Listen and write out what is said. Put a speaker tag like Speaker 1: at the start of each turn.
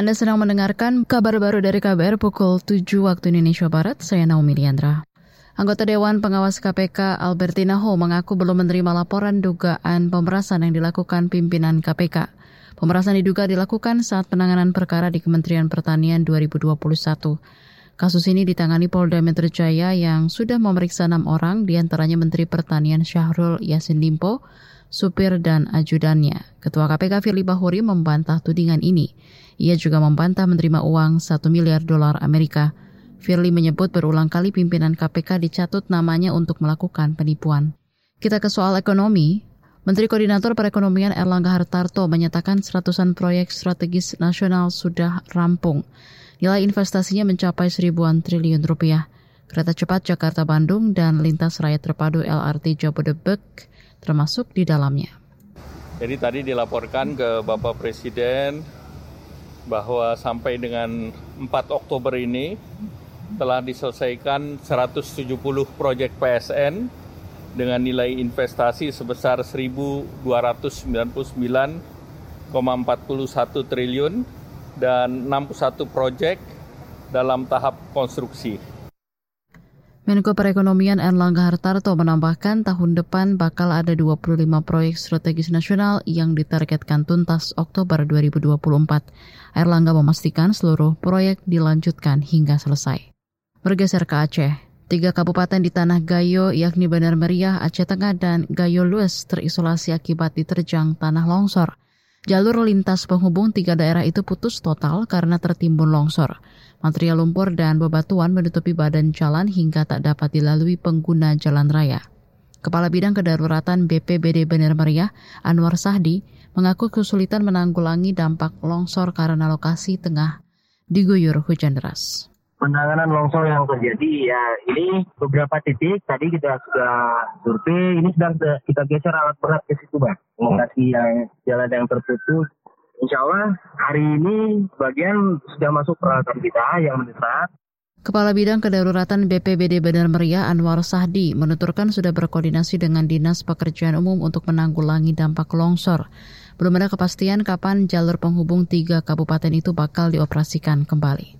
Speaker 1: Anda sedang mendengarkan kabar baru dari KBR pukul 7 waktu Indonesia Barat. Saya Naomi Liandra. Anggota Dewan Pengawas KPK Albertina Ho mengaku belum menerima laporan dugaan pemerasan yang dilakukan pimpinan KPK. Pemerasan diduga dilakukan saat penanganan perkara di Kementerian Pertanian 2021. Kasus ini ditangani Polda Metro Jaya yang sudah memeriksa enam orang, di antaranya Menteri Pertanian Syahrul Yassin Limpo, supir dan ajudannya. Ketua KPK Firly Bahuri membantah tudingan ini. Ia juga membantah menerima uang 1 miliar dolar Amerika. Firly menyebut berulang kali pimpinan KPK dicatut namanya untuk melakukan penipuan. Kita ke soal ekonomi. Menteri Koordinator Perekonomian Erlangga Hartarto menyatakan seratusan proyek strategis nasional sudah rampung. Nilai investasinya mencapai seribuan triliun rupiah. Kereta cepat Jakarta-Bandung dan lintas raya terpadu LRT Jabodebek termasuk di dalamnya.
Speaker 2: Jadi tadi dilaporkan ke Bapak Presiden bahwa sampai dengan 4 Oktober ini telah diselesaikan 170 proyek PSN dengan nilai investasi sebesar 1.299,41 triliun dan 61 proyek dalam tahap konstruksi.
Speaker 1: Menko Perekonomian Erlangga Hartarto menambahkan tahun depan bakal ada 25 proyek strategis nasional yang ditargetkan tuntas Oktober 2024. Erlangga memastikan seluruh proyek dilanjutkan hingga selesai. Bergeser ke Aceh, tiga kabupaten di Tanah Gayo yakni Bandar Meriah, Aceh Tengah, dan Gayo Lues terisolasi akibat diterjang tanah longsor. Jalur lintas penghubung tiga daerah itu putus total karena tertimbun longsor. Material lumpur dan bebatuan menutupi badan jalan hingga tak dapat dilalui pengguna jalan raya. Kepala Bidang Kedaruratan BPBD Bener Meriah, Anwar Sahdi, mengaku kesulitan menanggulangi dampak longsor karena lokasi tengah diguyur hujan deras
Speaker 3: penanganan longsor yang terjadi ya ini beberapa titik tadi kita sudah survei ini sedang kita geser alat berat ke situ bang lokasi yang jalan yang terputus Insya Allah hari ini bagian sudah masuk peralatan kita yang mendesak
Speaker 1: Kepala Bidang Kedaruratan BPBD Bandar Meriah Anwar Sahdi menuturkan sudah berkoordinasi dengan Dinas Pekerjaan Umum untuk menanggulangi dampak longsor. Belum ada kepastian kapan jalur penghubung tiga kabupaten itu bakal dioperasikan kembali.